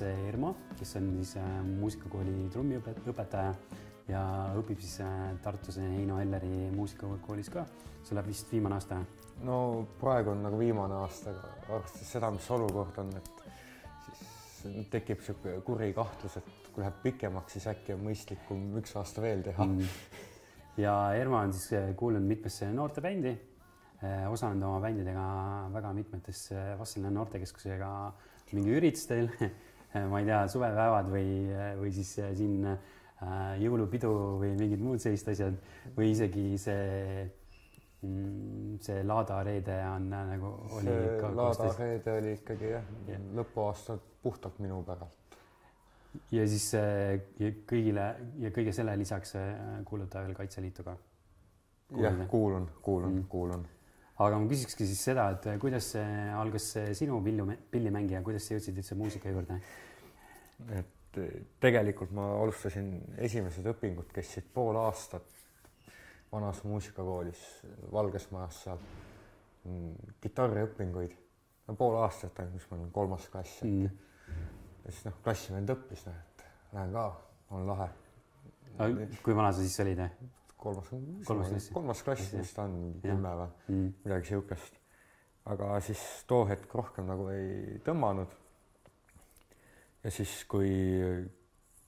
Ermo, kes on siis äh, muusikakooli trummiõpetaja ja õpib siis äh, Tartus Heino Elleri muusikakoolis ka. see läheb vist viimane aasta? no praegu on nagu viimane aasta, aga arvestades seda, mis olukord on, et siis tekib niisugune kuri kahtlus, et kui läheb pikemaks, siis äkki on mõistlikum üks aasta veel teha mm. ja Ermo on siis äh, kuulunud mitmesse noortebändi, osalenud oma bändidega väga mitmetes Vastseliina noortekeskusega mingi üritustel ma ei tea, suvepäevad või, või siis siin äh, jõulupidu või mingid muud sellised asjad või isegi see mm, see Laada reede on äh, nagu oli see Laada koostes. reede oli ikkagi jah yeah., lõpuaasta puhtalt minu päralt. ja siis äh, ja kõigile ja kõige selle lisaks kuulud ta veel Kaitseliitu ka? jah, kuulun, kuulun mm., kuulun aga ma küsikski siis seda, et kuidas algas sinu pillu, pillimängija, kuidas sa jõudsid üldse muusika juurde? Et tegelikult ma alustasin esimesed õpingud kestsid pool aastat vanas muusikakoolis Valges Majas seal mm, kitarriõpinguid no pool aastat ainult, mis ma olin kolmas klass mm.. ja siis noh, klassivend õppis, noh et lähen ka, on lahe. kui vana sa siis olid? kolmas, kolmas klass, kolmas klass vist on kümme või mm. midagi siukest. aga siis too hetk rohkem nagu ei tõmmanud. Ja siis, kui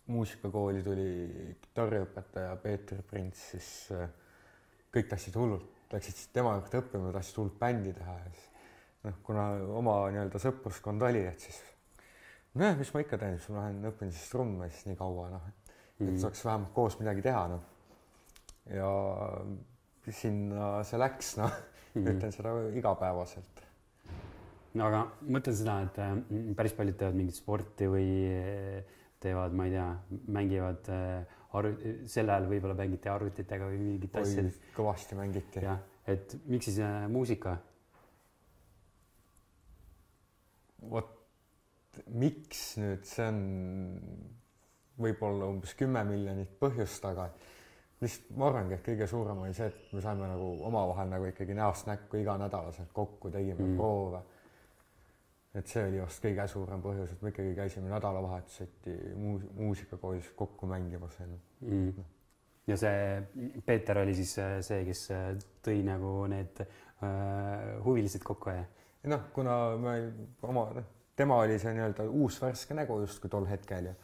muusikakooli tuli kitarriõpetaja Peeter Prints, siis äh, kõik tahtsid hullult, läksid siis tema juurde õppima, tahtsid hullult bändi teha ja siis noh, kuna oma nii-öelda sõpruskond oli, et siis nojah, mis ma ikka teen, siis ma lähen õpin siis trumme siis nii kaua noh, et mm. saaks vähemalt koos midagi teha noh ja sinna see läks, noh mm -hmm., ütlen seda igapäevaselt. Aga mõtlen seda, et äh, päris paljud teevad mingit sporti või äh, teevad, ma ei tea, mängivad äh, arv-, sel ajal võib-olla mängiti arvutitega või mingit asja. kõvasti mängiti. jah, et miks siis muusika? vot miks nüüd, see on võib-olla umbes kümme miljonit põhjust, aga lihtsalt ma arvangi, et kõige suurem oli see, et me saime nagu omavahel nagu ikkagi näost näkku iganädalaselt kokku, tegime mm. proove. Et see oli vast kõige suurem põhjus, et me ikkagi käisime nädalavahetuseti muus muusikakoolis kokku mängimas mm.. ja see Peeter oli siis äh, see, kes äh, tõi nagu need äh, huvilised kokku ja? noh, kuna me oma, noh, tema oli see nii-öelda uus värske nägu justkui tol hetkel ja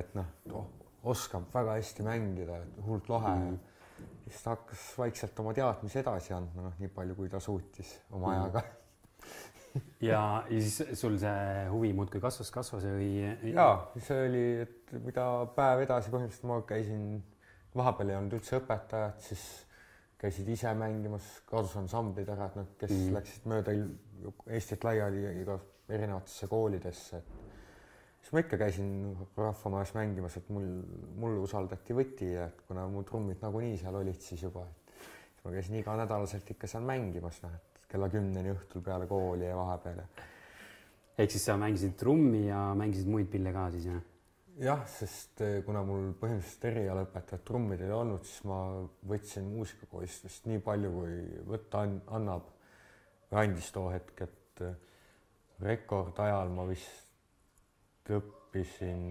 et noh oh,, oskab väga hästi mängida, hullult lahe mm. ja siis ta hakkas vaikselt oma teadmisi edasi andma, noh, nii palju, kui ta suutis oma mm. ajaga ja, ja siis sul see huvi muudkui kasvas, kasvas või? ja see oli, et mida päev edasi, põhimõtteliselt ma käisin, vahepeal ei olnud üldse õpetajat, siis käisid ise mängimas, kadus ansamblid ära, et noh, kes mm. läksid mööda Eestit laiali iga erinevatesse koolidesse, et siis ma ikka käisin rahvamajas mängimas, et mul, mulle usaldati võti ja kuna mu trummid nagunii seal olid siis juba, et siis ma käisin iganädalaselt ikka seal mängimas, noh, et kella kümneni õhtul peale kooli ja vahepeal. ehk siis sa mängisid trummi ja mängisid muid pille ka siis jah? jah, sest eh, kuna mul põhimõtteliselt erialaõpetajat trummidel ei olnud, siis ma võtsin muusikakoolist vist nii palju, kui võtta annab või andis too hetk, et eh, rekordajal ma vist õppisin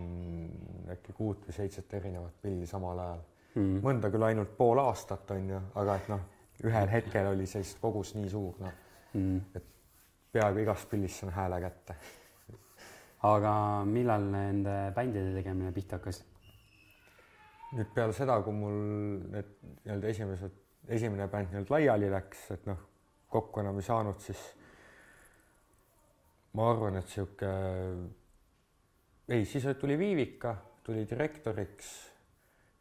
äkki kuut või seitset erinevat pilli samal ajal mm.. mõnda küll ainult pool aastat on ju, aga et noh, ühel hetkel oli see lihtsalt kogus nii suur, noh mm., et peaaegu igast pillist saan hääle kätte. aga millal nende bändide tegemine pihta hakkas? nüüd peale seda, kui mul need nii-öelda esimesed, esimene bänd nii-öelda laiali läks, et noh, kokku enam ei saanud, siis ma arvan, et sihuke ei, siis tuli Viivika, tuli direktoriks,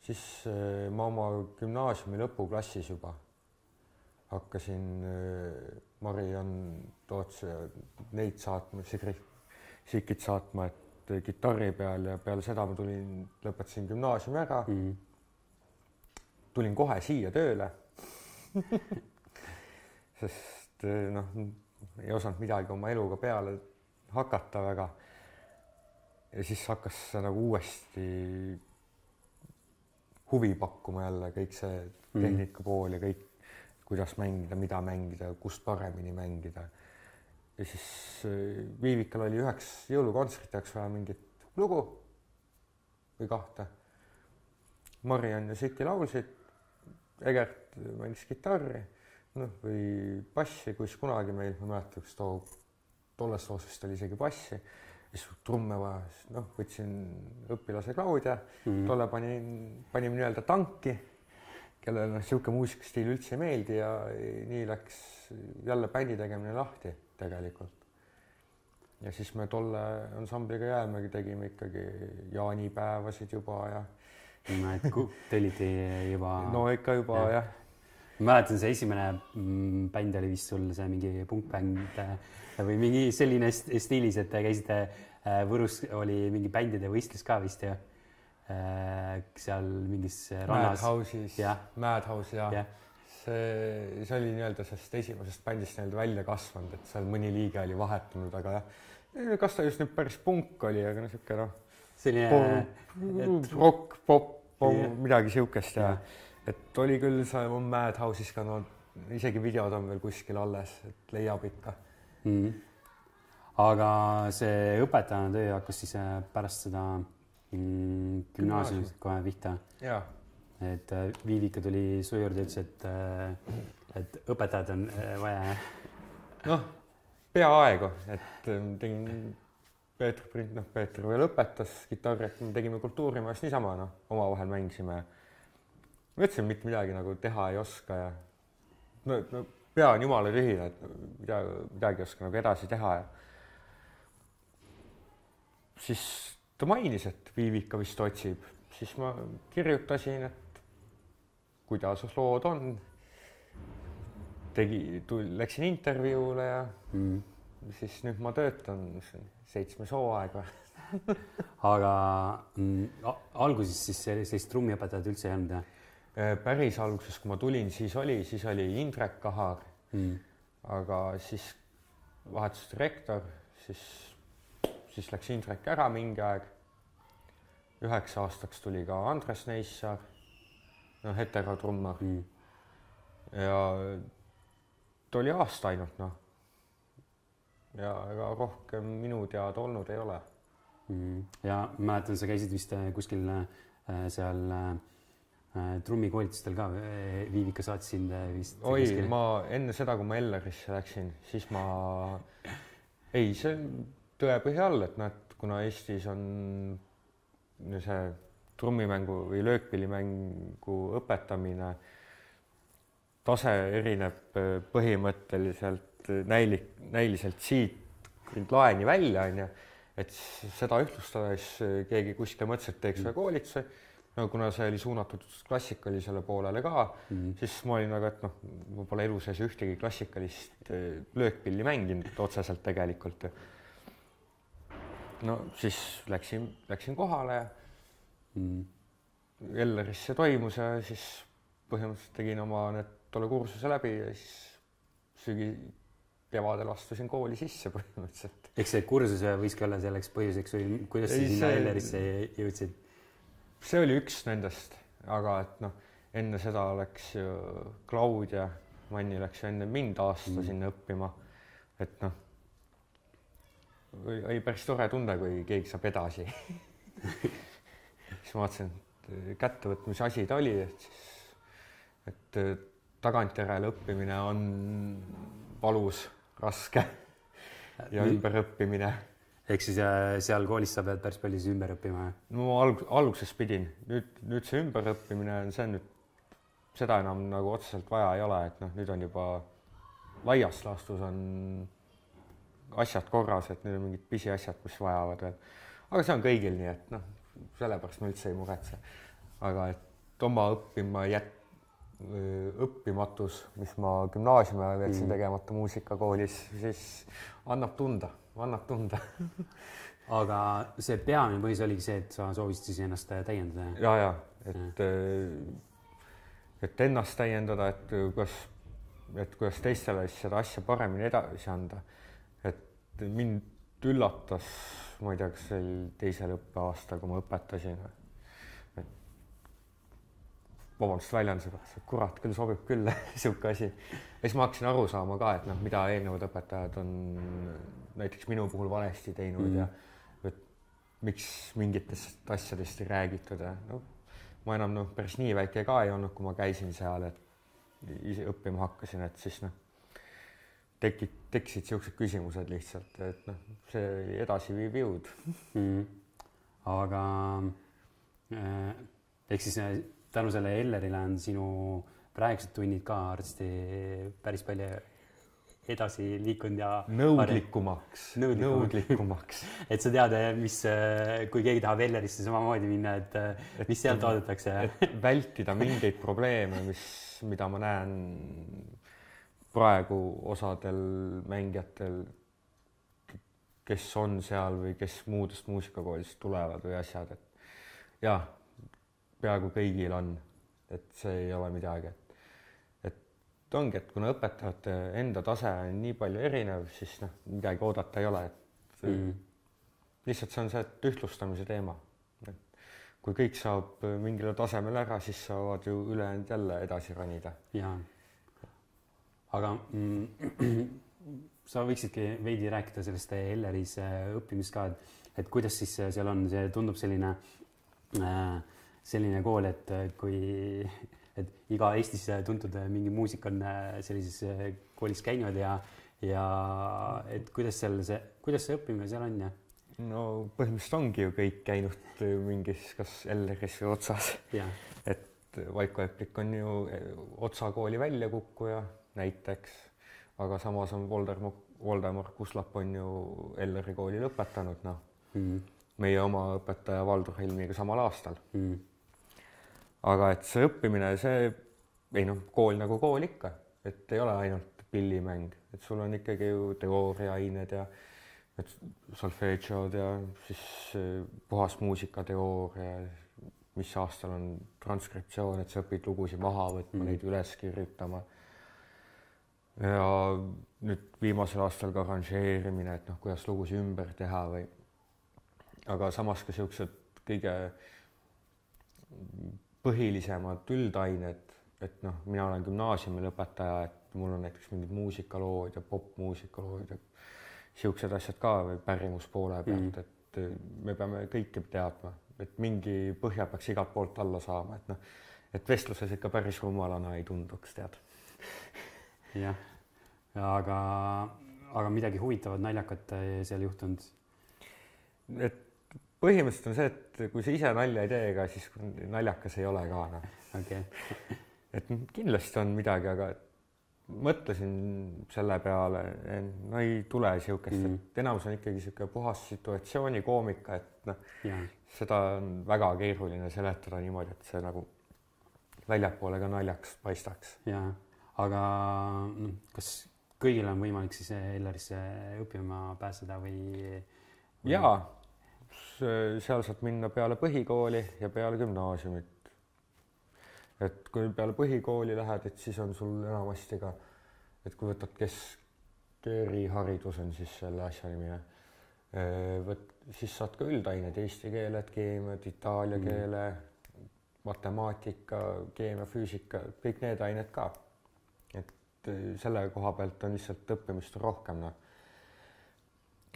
siis äh, ma oma gümnaasiumi lõpuklassis juba hakkasin äh, Mariann Toots neid saatma, Sigrid Sikit saatma, et äh, kitarri peal ja peale seda ma tulin, lõpetasin gümnaasiumi ära mm. -hmm. tulin kohe siia tööle sest noh, ei osanud midagi oma eluga peale hakata väga ja siis hakkas nagu uuesti huvi pakkuma jälle kõik see mhm. tehnika pool ja kõik, kuidas mängida, mida mängida, kust paremini mängida. ja siis äh, Viivikal oli üheks jõulukontserdiks vaja mingit lugu või kahte. Mariann ja Siki laulsid, Egert mängis kitarri, noh, või bassi, kus kunagi meil, ma ei mäleta, kas too, tolles loos vist oli isegi bassi, siis trumme vaja, siis noh, võtsin õpilase Claudia mm, -hmm. tolle panin, panime nii-öelda tanki, kellele noh, niisugune muusikastiil üldse ei meeldi ja nii läks jälle bändi tegemine lahti tegelikult ja siis me tolle ansambliga Jäämägi tegime ikkagi jaanipäevasid juba ja. no et te olite juba. no ikka juba jah ja. ma mäletan, see esimene mm, bänd oli vist sul see mingi punkbänd äh, või mingi selline stiilis, et te käisite äh, Võrus oli mingi bändide võistlus ka vist ju. Äh, seal mingis rannas. Madhouse'is, Madhouse ja, ja. see, see oli nii-öelda sellest esimesest bändist nii-öelda välja kasvanud, et seal mõni liige oli vahetunud, aga jah kas ta just nüüd päris punk oli, aga niisugune noh, selline et... rock, pop, yeah. midagi siukest ja, ja et oli küll see Madhouse'is ka no isegi videod on veel kuskil alles, et leiab ikka mm. -hmm. aga see õpetajana töö hakkas siis äh, pärast seda mm, gümnaasiumit kohe pihta? et äh, Viivika tuli su juurde ütles, et, äh, et õpetajad on vaja. noh peaaegu, et tegin Peeter noh, Peeter veel õpetas kitarri, et me tegime kultuurimajas niisama, noh, omavahel mängisime. ma ütlesin, mitte midagi nagu teha ei oska ja no, no pea on jumala tühine, et midagi, midagi ei oska nagu edasi teha ja siis ta mainis, et Viivika vist otsib, siis ma kirjutasin, et kuidas lood on tegi, läksin intervjuule ja mm. siis nüüd ma töötan, mis on seitsmes hooaeg või aga mm, alguses siis sellist trummiõpetajat üldse ei olnud jah? Äh, päris alguses, kui ma tulin, siis oli, siis oli Indrek Kahar mm.. aga siis vahetus direktor, siis, siis läks Indrek ära mingi aeg. üheks aastaks tuli ka Andres Neissaar, noh, heterotrummar mm. ja ta oli aasta ainult noh. ja ega rohkem minu teada olnud ei ole mm.. ja mäletan, sa käisid vist äh, kuskil äh, seal äh, trummikoolitustel ka, Viivika saatis sind vist. oi, ma enne seda, kui ma Ellerisse läksin, siis ma, ei, see tõepõhja all, et noh, et kuna Eestis on see trummimängu või löökpillimängu õpetamine tase erineb äh, põhimõtteliselt äh, näilik, näiliselt siit laeni välja, onju. et seda ühtlustada, siis äh, keegi kuskil mõtles, et teeks ühe koolituse. no kuna see oli suunatud klassikalisele poolele ka mm, -hmm. siis ma olin nagu, et noh, ma pole elu sees ühtegi klassikalist löökpilli mänginud otseselt tegelikult. No siis läksin, läksin kohale ja mm. Elleris see toimus ja siis põhimõtteliselt tegin oma need tolle kursuse läbi ja siis sügi, kevadel astusin kooli sisse põhimõtteliselt. eks see kursus võiski olla selleks põhjuseks või kuidas sa sinna Ellerisse jõudsid? see oli üks nendest, aga et noh, enne seda läks ju Claudia Manni läks ju enne mind aasta mm. sinna õppima. et noh, oli päris tore tunne, kui keegi saab edasi siis ma vaatasin, et kättevõtmise asi ta oli, et siis, et tagantjärele õppimine on valus, raske ja ümberõppimine. ehk siis äh, seal koolis sa pead päris palju siis ümber õppima? no alg-, alguses pidin, nüüd, nüüd see ümberõppimine on, see on nüüd, seda enam nagu otseselt vaja ei ole, et noh, nüüd on juba laias laastus on asjad korras, et need on mingid pisiasjad, mis vajavad veel. aga see on kõigil nii, et noh, sellepärast ma üldse ei muretse. aga et oma õppima jät-, õppimatus, mis ma gümnaasiumi ajal jätsin mm. tegemata muusikakoolis, siis annab tunda, annab tunda aga see peamine põhjus oligi see, et sa soovisid siis ennast täiendada? ja, ja et, et ennast täiendada, et kuidas, et kuidas teistele siis seda asja paremini edasi anda. Mind üllatas, ma ei tea, kas see oli teisel õppeaastal, kui ma õpetasin vabandust väljenduse pärast, et kurat küll sobib küll sihuke asi. ja siis ma hakkasin aru saama ka, et noh, mida eelnevad õpetajad on näiteks minu puhul valesti teinud mm. ja et miks mingitest asjadest ei räägitud ja noh, ma enam noh, päris nii väike ka ei olnud, kui ma käisin seal, et ise õppima hakkasin, et siis noh, tekib, tekkisid niisugused küsimused lihtsalt, et noh, see oli edasiviiv jõud. Mm.. aga äh, ehk siis äh, tänu sellele Ellerile on sinu praegused tunnid ka arsti päris palju edasi liikunud ja nõudlikumaks, nõudlikumaks. Et sa tead, mis, kui keegi tahab Ellerisse samamoodi minna, et, mis sealt oodatakse vältida mingeid probleeme, mis, mida ma näen praegu osadel mängijatel, kes on seal või kes muudest muusikakoolist tulevad või asjad, et jah, peaaegu kõigil on, et see ei ole midagi et ongi, et kuna õpetajate enda tase on nii palju erinev, siis noh, midagi oodata ei ole, et mm. lihtsalt see on see, et ühtlustamise teema. et kui kõik saab mingile tasemele ära, siis saavad ju ülejäänud jälle edasi ronida. jaa. Aga mm, sa võiksidki veidi rääkida sellest Elleris õppimist ka, et, et kuidas siis seal on, see tundub selline äh, selline kool, et kui et iga Eestis tuntud mingi muusik on äh, sellises äh, koolis käinud ja, ja et kuidas seal see, kuidas see õppimine seal on ja? no põhimõtteliselt ongi ju kõik käinud mingis, kas Elleris või Otsas. et Vaiko Eplik on ju Otsa kooli väljakukkuja näiteks, aga samas on Voldemar, Voldemar Kuslap on ju Elleri kooli lõpetanud, noh mm meie oma õpetaja Valdur Helmiga samal aastal mm. aga et see õppimine, see ei noh, kool nagu kool ikka, et ei ole ainult pillimäng, et sul on ikkagi ju teooriaained ja et solfedžod ja siis eh, puhas muusikateooria, mis aastal on transkriptsioon, et sa õpid lugusid maha võtma mm., neid üles kirjutama. Ja nüüd viimasel aastal ka arranžeerimine, et noh, kuidas lugusid ümber teha või aga samas ka niisugused kõige põhilisemad üldained, et noh, mina olen gümnaasiumi lõpetaja, et mul on näiteks mingid muusikalood ja popmuusikalood ja siuksed asjad ka või pärimuspoole pealt mm., et äh, me peame kõike teadma, et mingi põhja peaks igalt poolt alla saama, et noh, et vestluses ikka päris rumalana ei tunduks, tead. jah, aga, aga midagi huvitavat, naljakat seal juhtunud? et põhimõtteliselt on see, et kui sa ise nalja ei tee, ega siis naljakas ei ole ka noh. okei okay. et kindlasti on midagi, aga mõtlesin selle peale, no ei tule niisugust mm., et enamus on ikkagi niisugune puhas situatsioonikoomika, et noh, seda on väga keeruline seletada niimoodi, et see nagu väljapoole ka naljakas paistaks. jaa, aga noh, kas kõigil on võimalik siis Ellerisse õppima pääseda või, või...? jaa seal saad minna peale põhikooli ja peale gümnaasiumit. et kui peale põhikooli lähed, et siis on sul enamasti ka, et kui võtad keskeriharidus on siis selle asja nimi, võt-, siis saad ka üldaineid, eesti keeled, keemiad, itaalia mm. keele, matemaatika, keemia, füüsika, kõik need ained ka. Et selle koha pealt on lihtsalt õppimist rohkem, noh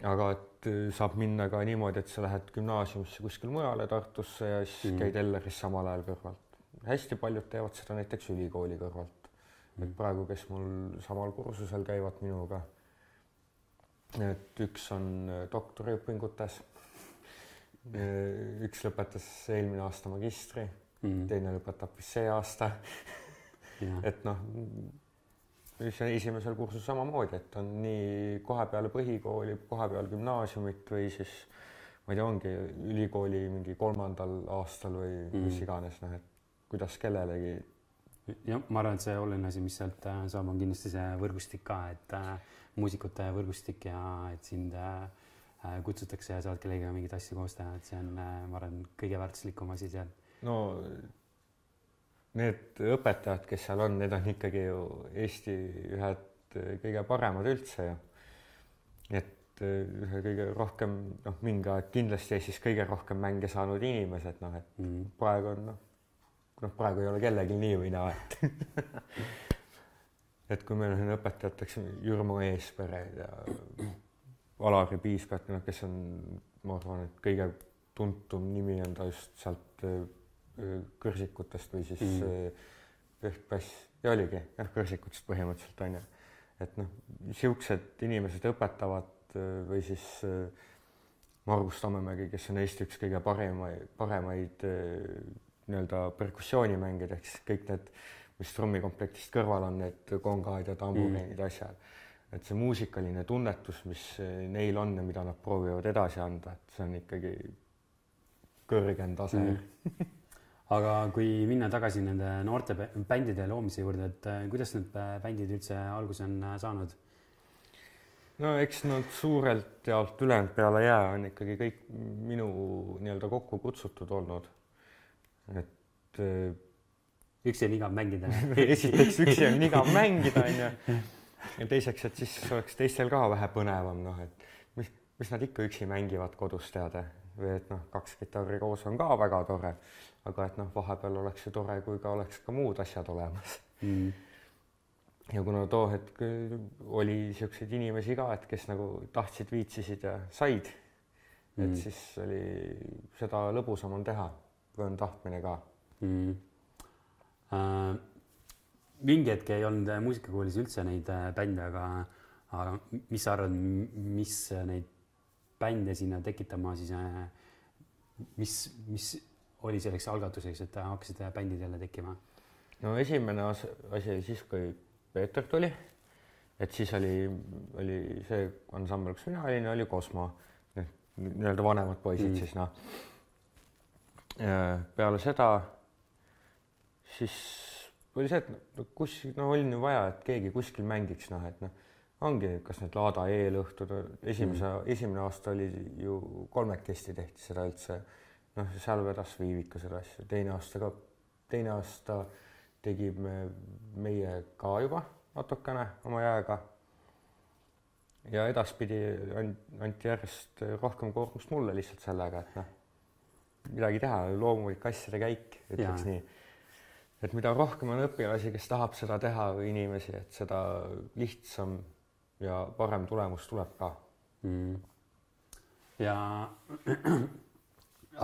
aga et äh, saab minna ka niimoodi, et sa lähed gümnaasiumisse kuskil mujale Tartusse ja siis mm. käid Elleris samal ajal kõrvalt. hästi paljud teevad seda näiteks ülikooli kõrvalt mm.. et praegu, kes mul samal kursusel käivad minuga, et üks on äh, doktoriõpingutes, äh, üks lõpetas eelmine aasta magistri mm., teine lõpetab vist see aasta et noh siis esimesel kursusel samamoodi, et on nii kohe peale põhikooli, kohe peale gümnaasiumit või siis ma ei tea, ongi ülikooli mingi kolmandal aastal või mm. mis iganes, noh, et kuidas kellelegi. jah, ma arvan, et see oluline asi, mis sealt äh, saab, on kindlasti see võrgustik ka, et äh, muusikute võrgustik ja et sind äh, äh kutsutakse ja saad kellegagi mingeid asju koos teha, et see on äh,, ma arvan, kõige väärtuslikum asi seal. no need õpetajad, kes seal on, need on ikkagi ju Eesti ühed kõige paremad üldse ju. et eh, ühe kõige rohkem, noh, mingi aeg kindlasti Eestis kõige rohkem mänge saanud inimesed, noh, et mm. praegu on noh, noh, praegu ei ole kellelgi nii või naa, et et kui meil on õpetajateks Jürmo Eespered ja Alari Piispat, noh, kes on, ma arvan, et kõige tuntum nimi on ta just sealt kõrsikutest või siis mm. Pehk-Päss ja oligi jah, kõrsikutest põhimõtteliselt onju. et noh, siuksed inimesed õpetavad või siis Margus Tammemägi, kes on Eesti üks kõige paremaid, paremaid nii-öelda perkussioonimängijaid ehk siis kõik need, mis trummikomplektist kõrval on, need kongad ja tamburiinid mm., asjad. et see muusikaline tunnetus, mis neil on ja mida nad proovivad edasi anda, et see on ikkagi kõrgem tase mm. aga kui minna tagasi nende noorte bändide loomise juurde, et äh, kuidas need bändid üldse alguse on äh, saanud? no eks nad suurelt jaolt ülejäänud peale jää on ikkagi kõik minu nii-öelda kokku kutsutud olnud. et äh, üksi on igav mängida esiteks üksi on igav mängida onju ja teiseks, et siis oleks teistel ka vähe põnevam, noh, et mis, mis nad ikka üksi mängivad kodus teada või et noh, kaks kitarri koos on ka väga tore aga et noh, vahepeal oleks ju tore, kui ka oleks ka muud asjad olemas mm. ja kuna too hetk oli niisuguseid inimesi ka, et kes nagu tahtsid, viitsisid ja said mm., et siis oli seda lõbusam on teha, kui on tahtmine ka mm.. Äh, mingi hetk ei olnud muusikakoolis üldse neid äh, bände, aga, aga mis sa arvad, mis neid bände sinna tekitama siis äh,, mis, mis oli selleks algatuseks, et hakkasid bändid jälle tekkima? no esimene asi oli siis, kui Peeter tuli, et siis oli, oli see ansambel, kus mina olin, oli Cosmo, nii-öelda vanemad poisid mm. siis noh. peale seda siis oli see, et no kus, no oli ju vaja, et keegi kuskil mängiks, noh, et noh, ongi, kas need Laada eelõhtud, esimese mm., esimene aasta oli ju kolmekesti tehti seda üldse noh, seal vedas Viivika seda asja, teine aasta ka, teine aasta tegime meie ka juba natukene oma jääga. ja edaspidi anti järjest rohkem koormust mulle lihtsalt sellega, et noh, midagi teha, loomulik asjade käik, ütleks nii. et mida rohkem on õpilasi, kes tahab seda teha või inimesi, et seda lihtsam ja parem tulemus tuleb ka mm.. ja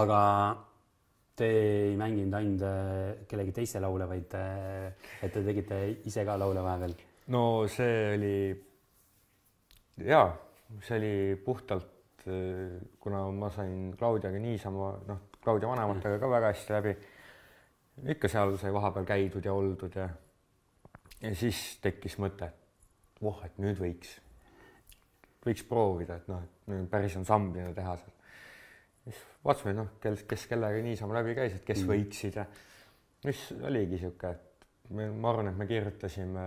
aga te ei mänginud ainult äh, kellegi teise laule, vaid äh, et te tegite ise ka laule vahepeal? no see oli ja see oli puhtalt, äh, kuna ma sain Claudiaga niisama, noh, Claudia vanematega ka väga hästi läbi. ikka seal sai vahepeal käidud ja oldud ja, ja siis tekkis mõte, et voh, et nüüd võiks, võiks proovida, et noh, et päris ansamblina teha seal siis vaatasime, noh, kes, kes kellega niisama läbi käis, et kes mm. võiksid ja mis oligi sihuke, et me, ma arvan, et me kirjutasime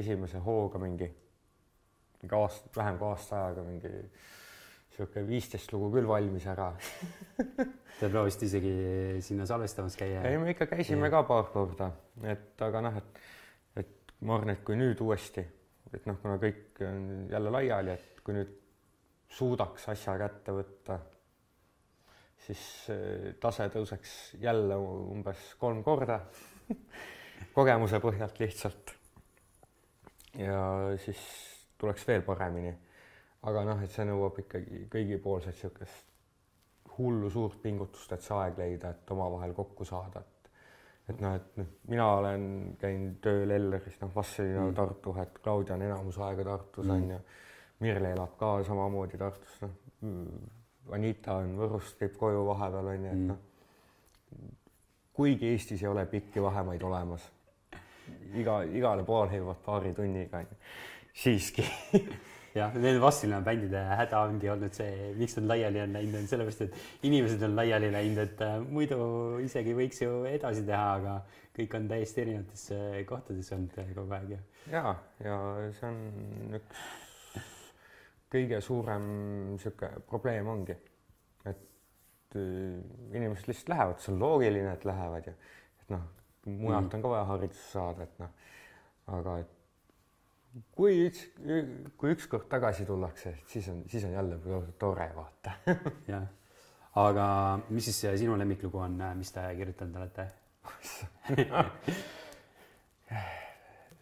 esimese hooga mingi, mingi aasta, vähem kui aasta ajaga mingi sihuke viisteist lugu küll valmis ära Te proovisite isegi sinna salvestamas käia? ei, me ikka käisime ja. ka paar korda, et aga noh, et, et ma arvan, et kui nüüd uuesti, et noh, kuna kõik on jälle laiali, et kui nüüd suudaks asja kätte võtta siis eh, tase tõuseks jälle umbes kolm korda kogemuse põhjalt lihtsalt. ja siis tuleks veel paremini. aga noh, et see nõuab ikkagi kõigipoolset niisugust hullu suurt pingutust, et see aeg leida, et omavahel kokku saada, et et noh, et noh, mina olen käinud tööl Elleris, noh, Vassilina mm. Tartu, et Claudia on enamus aega Tartus mm. on ju. Mirle elab ka samamoodi Tartus, noh Anita on Võrust, käib koju vahepeal onju, et mm. noh. kuigi Eestis ei ole pikki vahemaid olemas, iga, igale poole jõuavad paari tunniga onju, siiski jah, need Vassilina bändide häda ongi olnud see, miks nad laiali on läinud, on sellepärast, et inimesed on laiali läinud, et äh, muidu isegi võiks ju edasi teha, aga kõik on täiesti erinevates äh, kohtades olnud äh, kogu aeg ja. ja, ja see on üks kõige suurem niisugune probleem ongi, et äh, inimesed lihtsalt lähevad, see on loogiline, et lähevad ja et noh, mujalt mm. on ka vaja haridust saada, et noh, aga et kui üks, kui ükskord tagasi tullakse, siis on, siis on jälle tore vaata. Jah, aga mis siis sinu lemmiklugu on, mis te kirjutanud olete?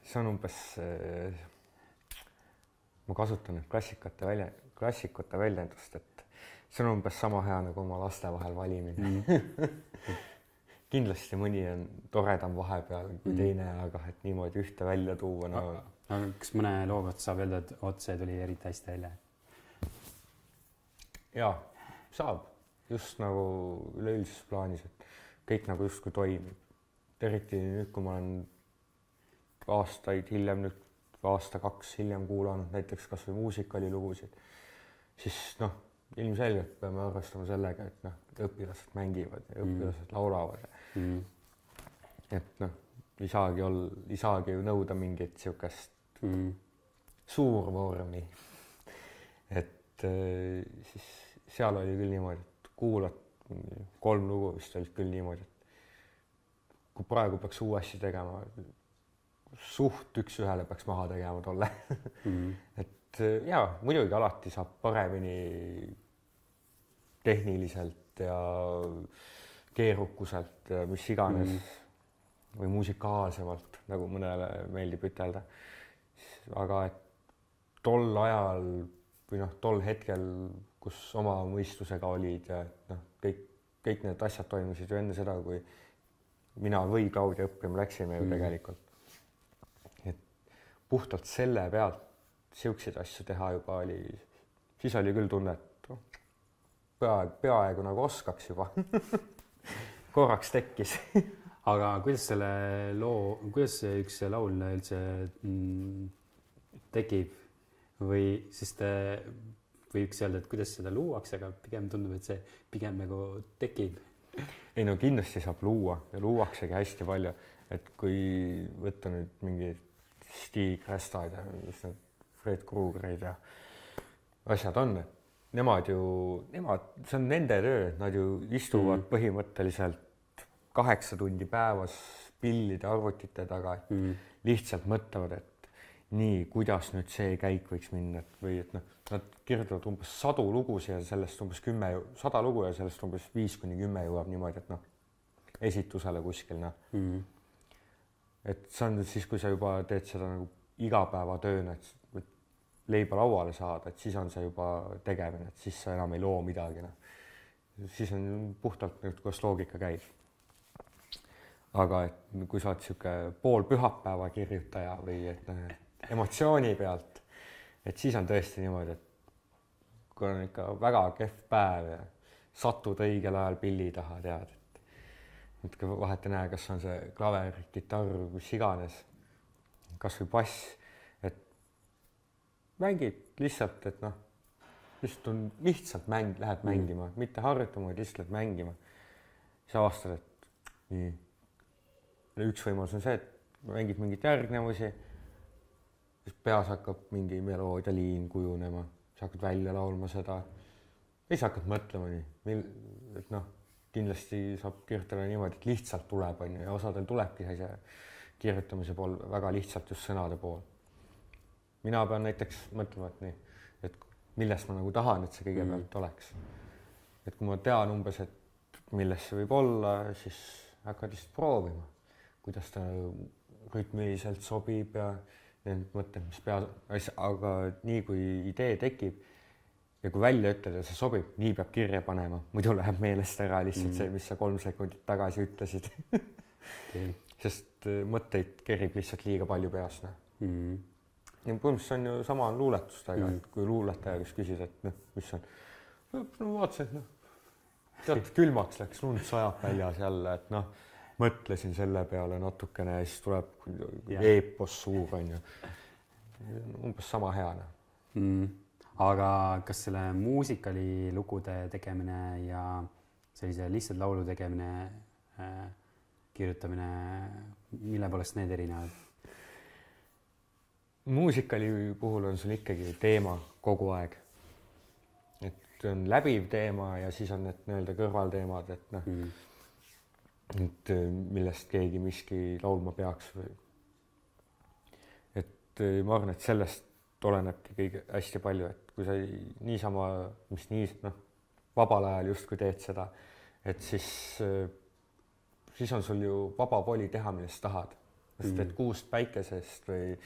See on umbes ma kasutan nüüd klassikate välja, klassikute väljendust, et see on umbes sama hea nagu oma laste vahel valimine mm. kindlasti mõni on toredam vahepeal kui mm. teine, aga et niimoodi ühte välja tuua, no. aga kas mõne loo kohta saab öelda, et vot see tuli eriti hästi välja? jaa, saab, just nagu üleüldises plaanis, et kõik nagu justkui toimib. eriti nüüd, kui ma olen aastaid hiljem, nüüd aasta-kaks hiljem kuulanud näiteks kasvõi muusikalilugusid, siis noh, ilmselgelt peame arvestama sellega, et noh, õpilased mängivad ja õpilased mm. laulavad mm.. et noh, ei saagi olla, ei saagi ju nõuda mingit niisugust mm. suurvormi. et äh, siis seal oli küll niimoodi, et kuulad kolm lugu vist olid küll niimoodi, et kui praegu peaks uuesti tegema, suht üks-ühele peaks maha tegema tolle mm. -hmm. et äh, ja muidugi alati saab paremini tehniliselt ja keerukuselt ja mis iganes mm. -hmm. või musikaalsemalt, nagu mõnele meeldib ütelda. aga et tol ajal või noh, tol hetkel, kus oma mõistusega olid ja noh, kõik, kõik need asjad toimusid ju enne seda, kui mina või Claudia õppima läksime ju mm. tegelikult puhtalt selle pealt siukseid asju teha juba oli, siis oli küll tunne, et oh, peaaegu, peaaegu nagu oskaks juba korraks tekkis. Aga kuidas selle loo, kuidas see üks laul üldse mm, tekib? Või siis te võiks öelda, et kuidas seda luuakse, aga pigem tundub, et see pigem nagu tekib. ei no kindlasti saab luua ja luuaksegi hästi palju, et kui võtta nüüd mingid Stig Restad ja mis need Fred Krugerid ja asjad on, et nemad ju, nemad, see on nende töö, nad ju istuvad mm. põhimõtteliselt kaheksa tundi päevas pillide arvutite taga mm., lihtsalt mõtlevad, et nii, kuidas nüüd see käik võiks minna, et või et noh, nad kirjutavad umbes sadu lugusid ja sellest umbes kümme, sada lugu ja sellest umbes viis kuni kümme jõuab niimoodi, et noh, esitusele kuskil noh mm et see on siis, kui sa juba teed seda nagu igapäevatööna, et leiba lauale saada, et siis on see juba tegemine, et siis sa enam ei loo midagi, noh. siis on puhtalt nagu, kuidas loogika käib. aga et kui sa oled niisugune pool pühapäeva kirjutaja või et noh, emotsiooni pealt, et siis on tõesti niimoodi, et kui on ikka väga kehv päev ja satud õigel ajal pilli taha, tead et vahet ei näe, kas on see klaver, kitarr, mis iganes, kasvõi bass, et mängid lihtsalt, et noh, lihtsalt on lihtsalt mäng, lähed mm. mängima, mitte harjutama, vaid lihtsalt mängima. siis avastad, et nii. üks võimalus on see, et mängid mingeid järgnevusi, siis peas hakkab mingi meloodialiin kujunema, sa hakkad välja laulma seda. ja siis hakkad mõtlema nii, mil, et noh kindlasti saab kirjutada niimoodi, et lihtsalt tuleb, on ju, ja osadel tulebki see kirjutamise pool väga lihtsalt just sõnade pool. mina pean näiteks mõtlema, et nii, et millest ma nagu tahan, et see kõigepealt mm. oleks. et kui ma tean umbes, et milles see võib olla, siis hakkad lihtsalt proovima, kuidas ta rütmiliselt sobib ja need mõtted, mis peas, aga nii kui idee tekib ja kui välja ütled ja see sobib, nii peab kirja panema, muidu läheb meelest ära lihtsalt mm. see, mis sa kolm sekundit tagasi ütlesid okay. sest äh, mõtteid kerib lihtsalt liiga palju peas, noh mm.. ja põhimõtteliselt on ju sama luuletustega mm., et kui luuletaja käest küsid, et noh, mis on, no vaatasin, et noh, tead, külmaks läks, lund sajab väljas jälle, et noh, mõtlesin selle peale natukene ja siis tuleb eepos suur onju. umbes sama hea noh mm aga kas selle muusikali lugude tegemine ja sellise lihtsalt laulu tegemine äh,, kirjutamine, mille poolest need erinevad? muusikali puhul on sul ikkagi teema kogu aeg. et on läbiv teema ja siis on need nii-öelda kõrvalteemad, et noh mm., et äh, millest keegi miski laulma peaks või. et äh, ma arvan, et sellest olenebki kõige hästi palju, et kui sa niisama, mis nii noh, vabal ajal justkui teed seda, et siis, siis on sul ju vaba voli teha, millest tahad. kas mm. teed kuust päikesest või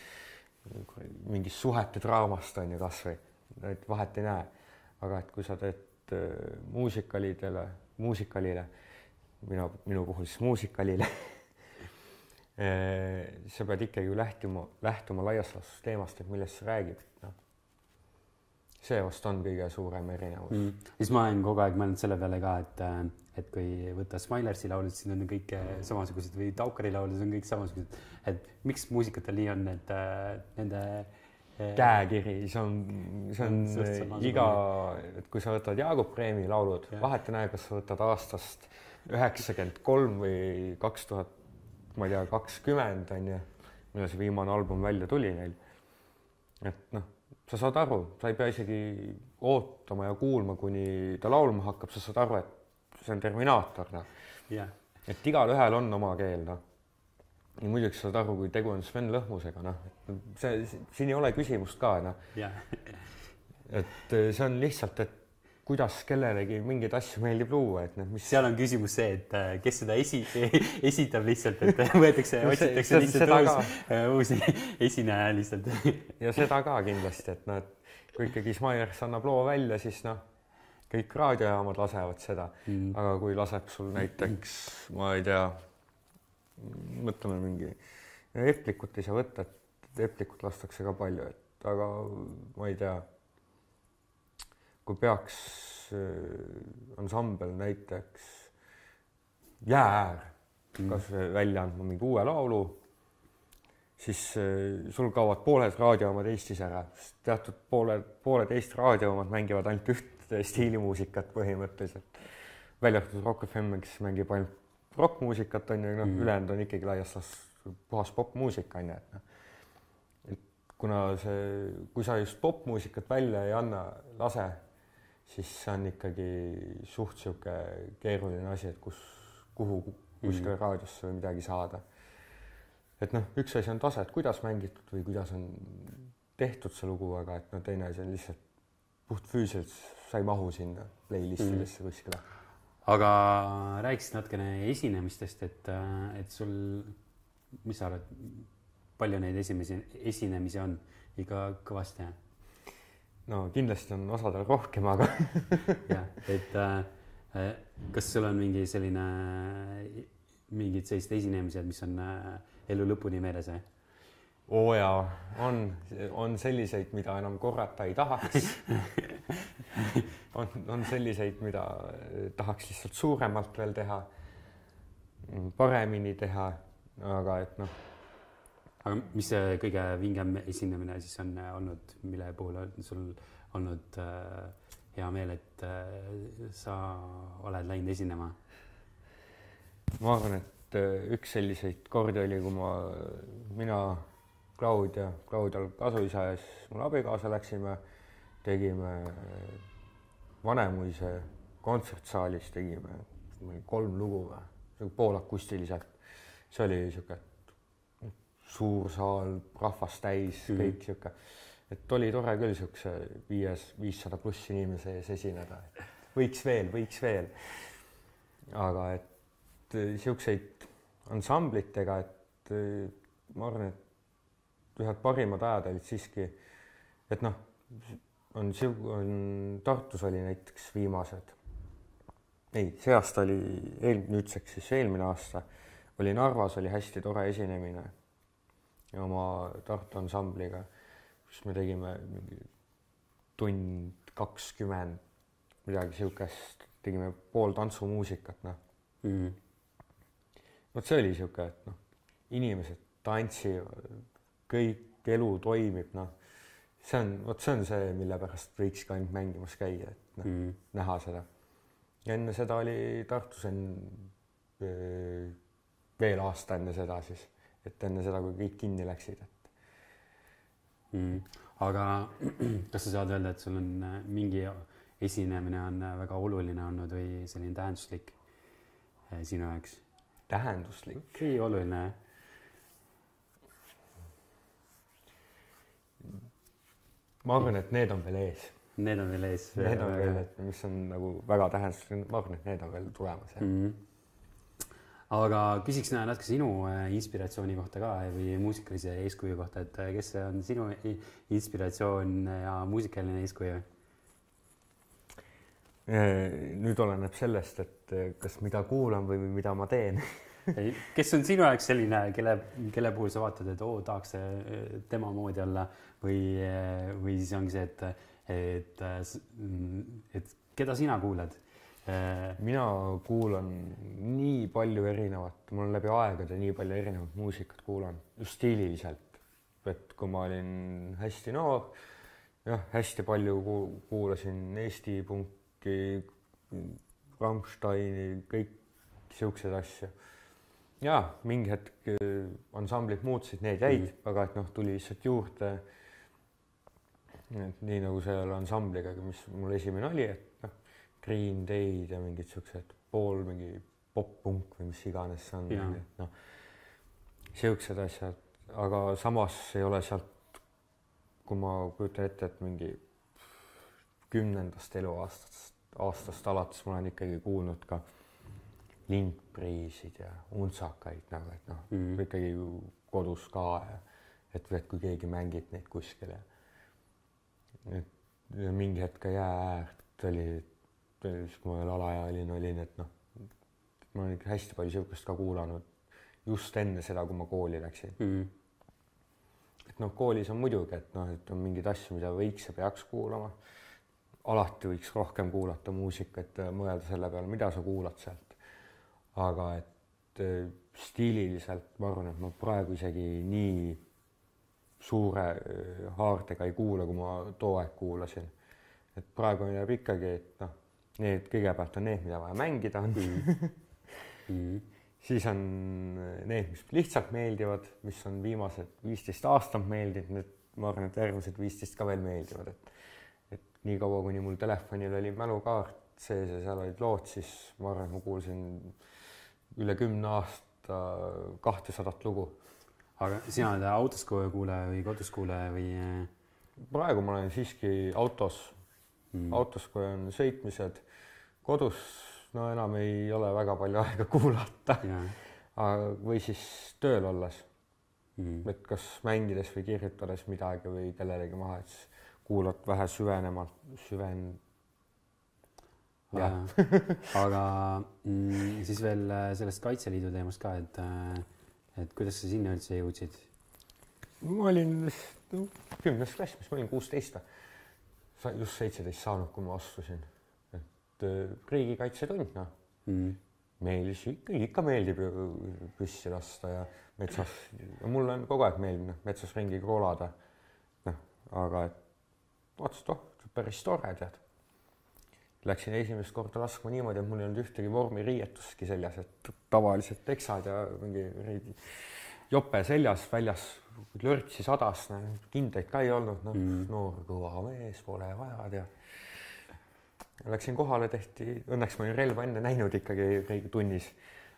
mingist suhete draamast on ju kasvõi, et vahet ei näe. aga et kui sa teed muusikalidele, muusikalile, mina, minu puhul siis muusikalile sa pead ikkagi lähtuma, lähtuma laias laastus teemast, et millest see räägib, noh. see vast on kõige suurem erinevus. Mm.. siis ma olen kogu aeg mõelnud selle peale ka, et, et kui võtta Smilersi laulud, siis on kõik samasugused või Taukari laulud on kõik samasugused, et miks muusikatel nii on, et nende käekiri, see on, see on mm, iga, et kui sa võtad Jaagup Kreemi laulud, vahet ei näe, kas sa võtad aastast üheksakümmend kolm või kaks tuhat ma ei tea, kakskümmend on ju, millal see viimane album välja tuli neil. et noh, sa saad aru, sa ei pea isegi ootama ja kuulma, kuni ta laulma hakkab, sa saad aru, et see on Terminaator, noh yeah.. et igalühel on oma keel, noh. ja muidugi sa saad aru, kui tegu on Sven Lõhmusega, noh, see, siin ei ole küsimust ka, noh yeah. et see on lihtsalt, et kuidas kellelegi mingeid asju meeldib luua, et noh, mis. seal on küsimus see, et äh, kes seda esi-, esitab lihtsalt, et võetakse, otsitakse lihtsalt uus, äh, uusi esineja lihtsalt. ja seda ka kindlasti, et noh, et kui ikkagi Smilers annab loo välja, siis noh, kõik raadiojaamad lasevad seda mm., aga kui laseb sul näiteks, ma ei tea, mõtleme mingi, Eplikut ei saa võtta, et Eplikut lastakse ka palju, et aga ma ei tea kui peaks äh, ansambel näiteks Jäääär mm. kas välja andma mingi uue laulu, siis äh, sul kaovad pooled raadiojaamad Eestis ära, sest teatud pooled, pooled Eesti raadiojaamad mängivad ainult ühte stiilimuusikat põhimõtteliselt. välja arvatud Rock FM, kes mängib ainult rokkmuusikat on ju, noh mm., ülejäänud on ikkagi laias laastus puhas popmuusika on ju, et noh. kuna see, kui sa just popmuusikat välja ei anna, lase siis see on ikkagi suht sihuke keeruline asi, et kus, kuhu kuskile mm. raadiosse või midagi saada. et noh, üks asi on tase, et kuidas mängitud või kuidas on tehtud see lugu, aga et no teine asi on lihtsalt puhtfüüsiliselt sa ei mahu sinna playlist'idesse mm. kuskile. aga rääkisid natukene esinemistest, et, et sul, mis sa arvad, palju neid esimesi esinemisi on? ikka kõvasti, jah? No kindlasti on osadel rohkem, aga jah, et äh, äh, kas sul on mingi selline, mingid sellised esinemised, mis on äh, elu lõpuni meeles või? oo oh jaa, on, on selliseid, mida enam korrata ei tahaks on, on selliseid, mida tahaks lihtsalt suuremalt veel teha, paremini teha, aga et noh. Aga mis see kõige vingem esinemine siis on olnud, mille puhul on sul olnud äh, hea meel, et äh, sa oled läinud esinema? ma arvan, et äh, üks selliseid kordi oli, kui ma, mina, Claudia, Claudial kasuisa ja siis mul abikaasa läksime, tegime Vanemuise kontsertsaalis tegime kolm lugu või, poolakustiliselt. see oli niisugune suur saal, rahvast täis mm, -hmm. kõik niisugune et oli tore küll siukse viies, viissada pluss inimese ees esineda. võiks veel, võiks veel. aga et äh, siukseid ansamblitega, et äh, ma arvan, et ühed parimad ajad olid siiski, et noh, on on Tartus oli näiteks viimased. ei, see aasta oli eel-, nüüdseks siis eelmine aasta oli Narvas oli hästi tore esinemine oma Tartu ansambliga kus me tegime mingi tund kakskümmend, midagi siukest, tegime pool tantsumuusikat, noh. Mm vot see oli sihuke, et noh, inimesed tantsivad, kõik elu toimib, noh, see on, vot see on see, mille pärast võikski ainult mängimas käia, et noh mm näha seda. ja enne seda oli Tartus enne veel aasta enne seda siis, et enne seda, kui kõik kinni läksid, et mm.. aga kas sa saad öelda, et sul on äh, mingi esinemine on äh, väga oluline olnud või selline tähenduslik äh, sinu jaoks? tähenduslik? ei, oluline ma arvan, et need on veel ees. Need on veel ees. Need on veel, et mis on nagu väga tähenduslik, ma arvan, et need on veel tulemas jah mm. -hmm aga küsiks natuke sinu äh, inspiratsiooni kohta ka või muusikalise eeskuju kohta, et äh, kes on sinu inspiratsioon ja muusikaline eeskuju? nüüd oleneb sellest, et kas mida kuulan või mida ma teen kes on sinu jaoks selline, kelle, kelle puhul sa vaatad, et oo, tahaks tema moodi olla või, või siis ongi see, et, et, et keda sina kuulad? Mina kuulan nii palju erinevat, mul on läbi aegade nii palju erinevat muusikat kuulan, just stiililiselt. et kui ma olin hästi noor, jah, hästi palju kuulasin Eesti punki, Rammsteini, kõik siukseid asju ja mingi hetk äh, ansamblid muutusid, need jäid mm, -hmm. aga et noh, tuli lihtsalt juurde. et nii nagu selle ansambliga, mis mul esimene oli, et Green Day'd ja mingid siuksed pool mingi pop-punk või mis iganes see on, noh, siuksed asjad, aga samas ei ole sealt, kui ma kujutan ette, et mingi kümnendast eluaastast, aastast alates ma olen ikkagi kuulnud ka lindpriisid ja untsakaid nagu, et noh mm -hmm., ikkagi kodus ka ja et, et kui keegi mängib neid kuskil ja et ja mingi hetk ka jää äärt oli, siis kui ma veel alaealine olin, et noh, ma olen ikka hästi palju sihukest ka kuulanud just enne seda, kui ma kooli läksin mm. -hmm. et noh, koolis on muidugi, et noh, et on mingeid asju, mida võiks ja peaks kuulama. alati võiks rohkem kuulata muusikat mõelda selle peale, mida sa kuulad sealt aga et äh, stiililiselt ma arvan, et ma praegu isegi nii suure äh, haardega ei kuula, kui ma too aeg kuulasin. et praegu jääb ikkagi, et noh, need kõigepealt on need, mida vaja mängida on mm. -hmm. siis on need, mis lihtsalt meeldivad, mis on viimased viisteist aastat meeldinud, need ma arvan, et järgmised viisteist ka veel meeldivad, et et niikaua, kuni mul telefonil oli mälukaart sees ja seal olid lood, siis ma arvan, et ma kuulsin üle kümne aasta kahtesadat lugu. aga sina oled autos kuulaja või kodus kuulaja või? praegu ma olen siiski autos mm., autos, kui on sõitmised, kodus no enam ei ole väga palju aega kuulata. või siis tööl olles mm.. et kas mängides või kirjutades midagi või kellelegi maha, et siis kuulad vähe süvenemalt, süven-, jah aga mm, siis veel äh, sellest Kaitseliidu teemast ka, et, äh, et kuidas sa sinna üldse jõudsid? ma olin no, kümnes klass, mis ma olin, kuusteist või? Just seitseteist saanud, kui ma astusin. et äh, riigikaitsetund, noh mm.. meeldis ikka, ikka meeldib ju püssi lasta ja metsas, mulle on kogu aeg meeldinud noh, metsas ringi kroolada. noh, aga et vaatasin, et oh, päris tore, tead Läksin esimest korda laskma niimoodi, et mul ei olnud ühtegi vormiriietustki seljas, et tavaliselt teksad ja mingi jope seljas, väljas lörtsi sadas, kindaid ka ei olnud, noh mm. noor kõva mees, pole vaja tead. Läksin kohale, tehti, õnneks ma olin relva enne näinud ikkagi tunnis,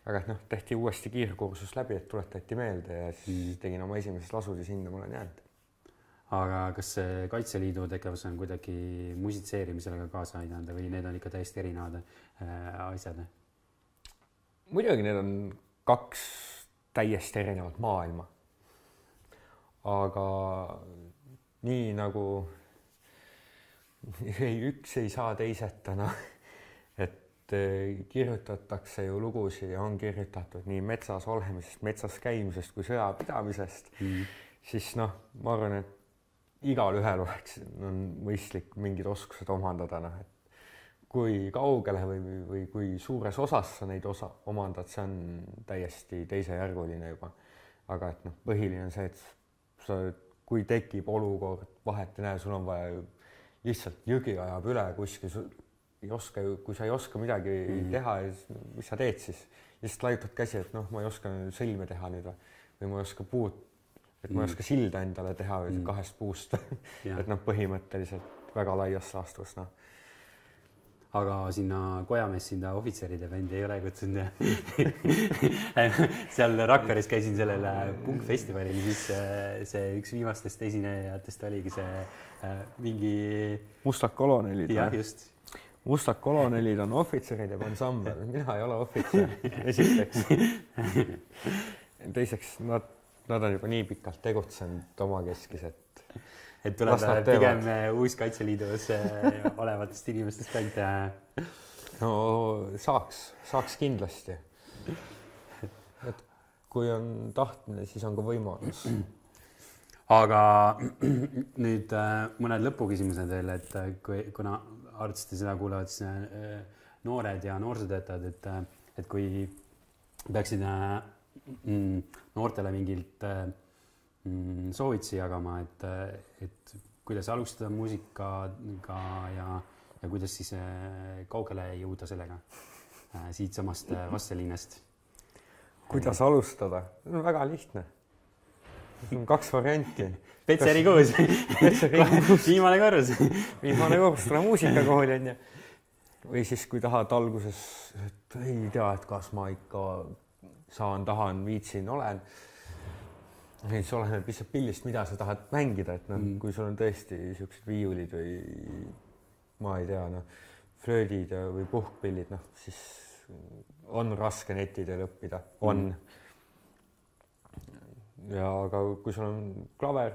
aga noh, tehti uuesti kiirkursus läbi, et tuletati meelde ja siis mm. tegin oma esimesed lasud ja sinna ma olen jäänud aga kas see Kaitseliidu tegevus on kuidagi musitseerimisele ka kaasa aidanud või need on ikka täiesti erinevad äh, asjad? muidugi need on kaks täiesti erinevat maailma. Aga nii nagu ei üks ei saa teiseta, noh, et äh, kirjutatakse ju lugusid ja on kirjutatud nii metsas olemisest, metsas käimisest kui sõjapidamisest mm., siis noh, ma arvan, et igalühel oleks, on mõistlik mingid oskused omandada, noh, et kui kaugele või, või kui suures osas sa neid osa omandad, see on täiesti teisejärguline juba. aga et noh, põhiline on see, et sa, kui tekib olukord, vahet ei näe, sul on vaja lihtsalt jõgi ajab üle kuskil, ei oska ju, kui sa ei oska midagi mm -hmm. teha, mis sa teed siis? lihtsalt laiutad käsi, et noh, ma ei oska sõlme teha nüüd või, või ma ei oska puud et ma ei mm. oska silda endale teha mm. kahest puust et noh, põhimõtteliselt väga laias laastus noh aga sinna Kojamees sinna ohvitseride bändi ei ole kutsunud seal Rakveres käisin sellel punkfestivalil, siis äh, see üks viimastest esinejatest oligi see äh, mingi. mustad kolonelid. jah, just. mustad kolonelid on ohvitseride ansambel, mina ei ole ohvitser, esiteks. teiseks, nad nad on juba nii pikalt tegutsenud omakeskis, et et tuleb pigem uus Kaitseliidus olevatest inimestest ainult. no saaks, saaks kindlasti. et kui on tahtmine, siis on ka võimalus. aga nüüd mõned lõpuküsimused veel, et kui, kuna arvutasite seda kuulavad siis noored ja noorsootöötajad, et, et kui peaksid mm, noortele mingilt mm, soovitusi jagama, et, et kuidas alustada muusikaga ja, ja kuidas siis äh, kaugele jõuda sellega äh, siitsamast äh, Vastseliinast? kuidas alustada? väga lihtne. on kaks varianti. Petseri kuus. viimane korrus. viimane korrus, tule muusikakooli onju või siis, kui tahad alguses, et ei tea, et kas ma ikka saan, tahan, viitsin, olen. Siis oleneb lihtsalt pillist, mida sa tahad mängida, et noh mm., kui sul on tõesti siuksed viiulid või ma ei tea, noh, flöödid või puhkpillid, noh, siis on raske neti teel õppida, on mm.. ja aga kui sul on klaver,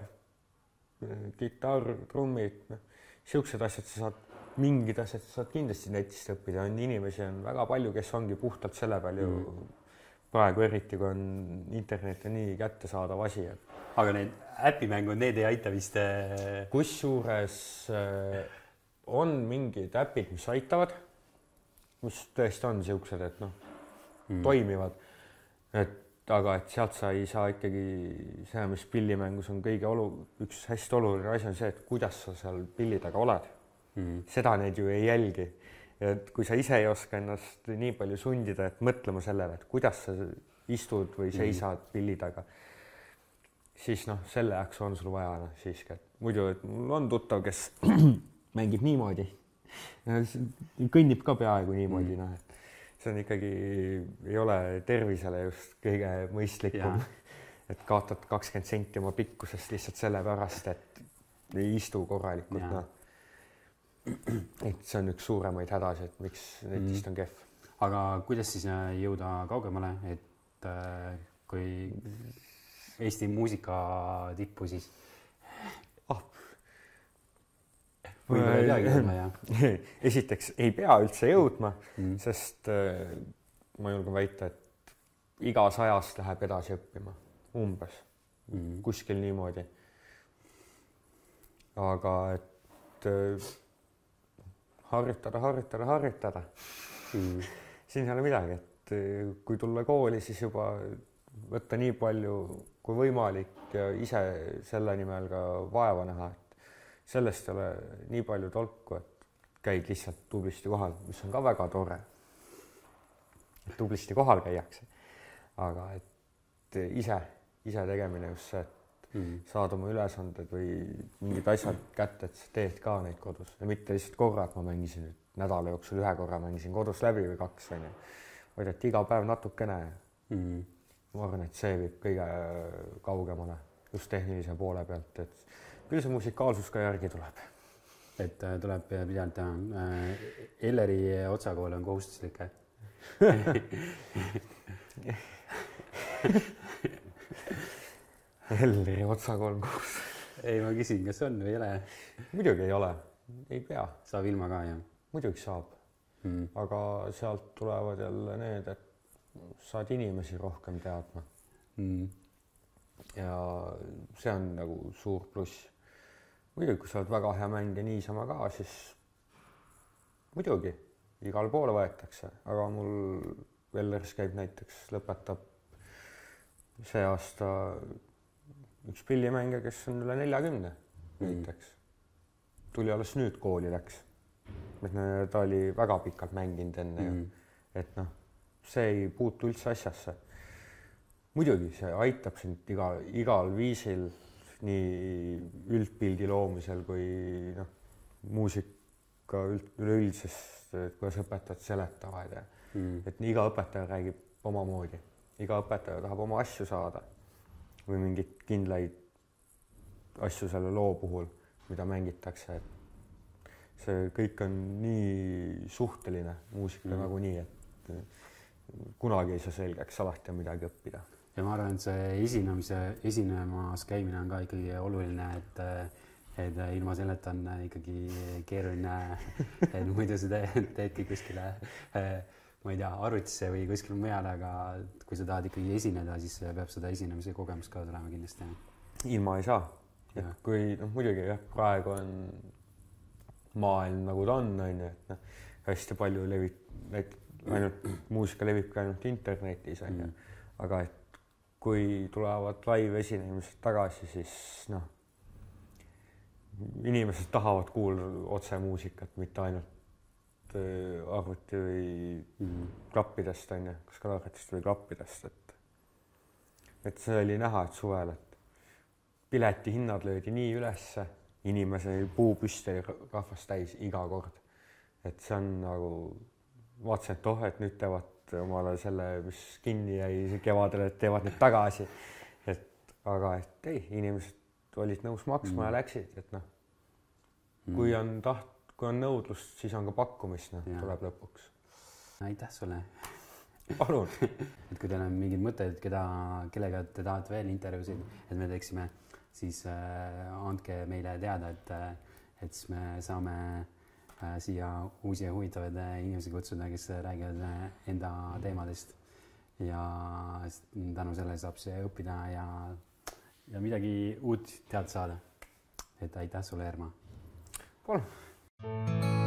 kitarr, trummid, noh, siuksed asjad, sa saad mingid asjad saad kindlasti netist õppida, on inimesi on väga palju, kes ongi puhtalt selle peal ju mm. Praegu eriti, kui on internet on nii kättesaadav asi, et. aga need äpimängud, need ei aita vist? Äh, kusjuures äh, on mingid äpid, mis aitavad, mis tõesti on siuksed, et noh mm., toimivad. et aga et sealt sa ei saa ikkagi see, mis pillimängus on kõige olu-, üks hästi oluline asi on see, et kuidas sa seal pilli taga oled mm.. seda need ju ei jälgi. Et kui sa ise ei oska ennast nii palju sundida, et mõtlema sellele, et kuidas sa istud või mhm. seisad mm. pilli taga, siis noh, selle jaoks on sul vaja noh siiski, et muidu, et mul on tuttav, kes mängib niimoodi. kõnnib ka peaaegu niimoodi mm., noh, et see on ikkagi, ei ole tervisele just kõige mõistlikum. et kaotad kakskümmend senti oma pikkusest lihtsalt sellepärast, et ei istu korralikult, noh et see on üks suuremaid hädasid, miks netist mm. on kehv. aga kuidas siis äh, jõuda kaugemale, et äh, kui Eesti muusika tippu siis ah. võib-olla ei peagi jõudma ja. esiteks ei pea üldse jõudma mm., sest äh, ma julgen väita, et iga sajast läheb edasi õppima umbes mm. kuskil niimoodi. aga et harjutada, harjutada, harjutada. Mm.. siin ei ole midagi, et eh, kui tulla kooli, siis juba võtta nii palju kui võimalik ja ise selle nimel ka vaeva näha, et sellest ei ole nii palju tolku, et käid lihtsalt tublisti kohal, mis on ka väga tore. tublisti kohal käiakse, aga et ise, ise tegemine just see, et mm. saad oma ülesanded või mingid asjad kätte, et sa teed ka neid kodus ja mitte lihtsalt korra, et ma mängisin nüüd nädala jooksul ühe korra mängisin kodus läbi või kaks onju, vaid et iga päev natukene mm.. ma arvan, et see viib kõige kaugemale just tehnilise poole pealt, et küll see musikaalsus ka järgi tuleb. et äh, tuleb pidevalt teha äh,. Elleri otsakool on kohustuslik Elleri otsakolm koos. ei, ma küsin, kas on või ei ole? muidugi ei ole, ei pea. saab ilma ka, jah? muidugi saab mm.. aga sealt tulevad jälle need, et saad inimesi rohkem teadma mm.. ja see on nagu suur pluss. muidugi, kui sa oled väga hea mängija niisama ka, siis muidugi igale poole võetakse, aga mul Vellers käib näiteks, lõpetab see aasta üks pillimängija, kes on üle neljakümne mm. näiteks, tuli alles nüüd kooli läks. ta oli väga pikalt mänginud enne mm. ju, et noh, see ei puutu üldse asjasse. muidugi see aitab sind iga, igal viisil nii üldpildi loomisel kui noh, muusika üld, üleüldises, kuidas õpetajad seletavad ja mm. et iga õpetaja räägib omamoodi, iga õpetaja tahab oma asju saada või mingeid kindlaid asju selle loo puhul, mida mängitakse, et see kõik on nii suhteline muusika mm. nagunii, et kunagi ei saa selgeks, alati on midagi õppida. ja ma arvan, et see esinemise, esinemas käimine on ka ikkagi oluline, et et ilma selleta on ikkagi keeruline, et muidu sa teedki kuskile ma ei tea, arvutisse või kuskile mujale, aga kui sa tahad ikkagi esineda, siis peab seda esinemise kogemust ka tulema kindlasti. ilma ei saa. kui noh, muidugi jah, praegu on maailm nagu ta on, on ju, et noh, hästi palju levib, et ainult muusika levibki ainult internetis on ju, mm. aga et kui tulevad live esinemised tagasi, siis noh, inimesed tahavad kuulda otsemuusikat, mitte ainult Äh, arvuti või mm. klappidest on ju, kas kõlaritest või klappidest, et et see oli näha, et suvel, et piletihinnad löödi nii ülesse, inimese puu püsti rahvast täis iga kord. et see on nagu, vaatasin, et oh, et nüüd teevad omale selle, mis kinni jäi kevadel, et teevad nüüd tagasi. et aga et ei, inimesed olid nõus maksma mm. ja läksid, et noh, kui mm. on taht, kui on nõudlust, siis on ka pakkumist, noh, tuleb lõpuks. aitäh sulle. palun et kui teil on mingeid mõtteid, keda, kellega te tahate veel intervjuusid, et me teeksime, siis äh, andke meile teada, et, äh, et siis me saame äh, siia uusi ja huvitavaid äh, inimesi kutsuda, kes räägivad äh, enda teemadest. ja tänu sellele saab see õppida ja, ja midagi uut teada saada. et aitäh sulle, Erma. palun Música